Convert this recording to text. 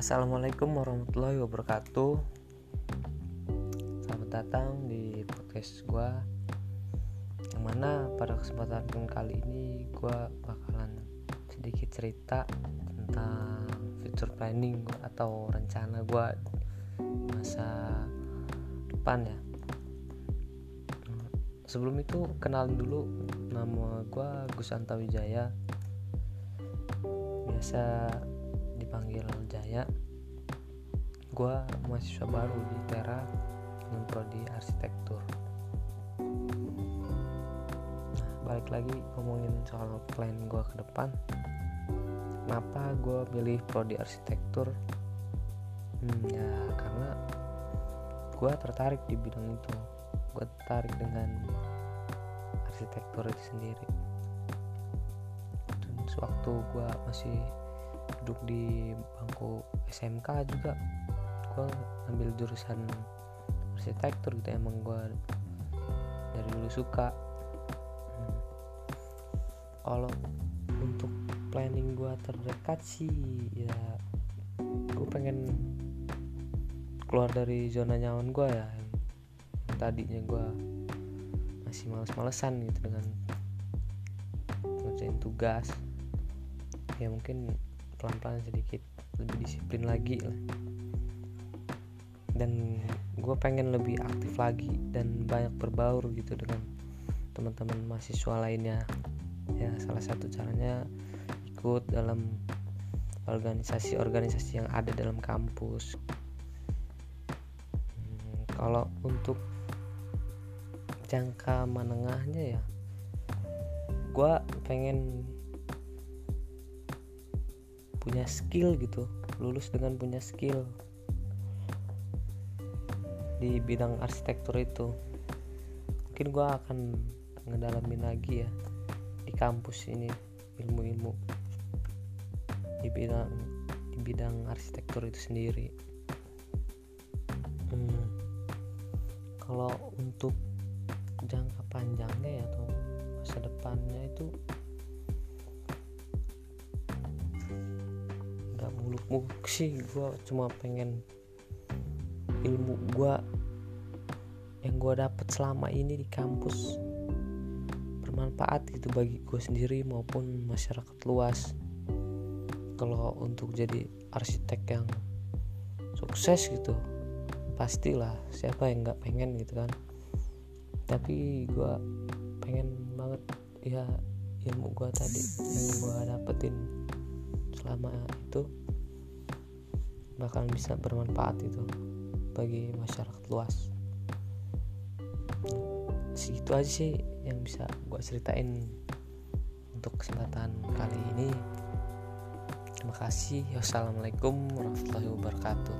Assalamualaikum warahmatullahi wabarakatuh. Selamat datang di podcast gue Yang mana pada kesempatan kali ini gue bakalan sedikit cerita tentang future planning gua atau rencana gue masa depan ya. Sebelum itu kenalin dulu nama gue Gus Anta Wijaya Biasa dipanggil Jaya. Gue mahasiswa baru di Tera dengan prodi arsitektur. Nah balik lagi ngomongin soal plan gue ke depan. Kenapa gue pilih prodi arsitektur? Hmm, ya karena gue tertarik di bidang itu. Gue tertarik dengan arsitektur itu sendiri. Dan sewaktu gue masih duduk di bangku SMK juga. Gue ambil jurusan arsitektur gitu emang gue dari dulu suka. Hmm. kalau untuk planning gue terdekat sih ya gue pengen keluar dari zona nyaman gue ya. Yang tadinya gue masih males-malesan gitu dengan ngerjain tugas. Ya mungkin pelan-pelan sedikit lebih disiplin lagi lah. Dan gue pengen lebih aktif lagi dan banyak berbaur gitu dengan teman-teman mahasiswa lainnya. Ya salah satu caranya ikut dalam organisasi-organisasi yang ada dalam kampus. Hmm, kalau untuk jangka menengahnya ya gue pengen punya skill gitu lulus dengan punya skill di bidang arsitektur itu. Mungkin gue akan ngedalamin lagi ya di kampus ini ilmu-ilmu di bidang di bidang arsitektur itu sendiri. Hmm, kalau untuk jangka panjangnya ya atau masa depannya itu muluk-muluk sih gue cuma pengen ilmu gue yang gue dapet selama ini di kampus bermanfaat gitu bagi gue sendiri maupun masyarakat luas. Kalau untuk jadi arsitek yang sukses gitu pastilah siapa yang nggak pengen gitu kan. Tapi gue pengen banget ya ilmu gue tadi yang gue dapetin selama itu bakal bisa bermanfaat itu bagi masyarakat luas. Segitu aja sih yang bisa gue ceritain untuk kesempatan kali ini. Terima kasih. Wassalamualaikum warahmatullahi wabarakatuh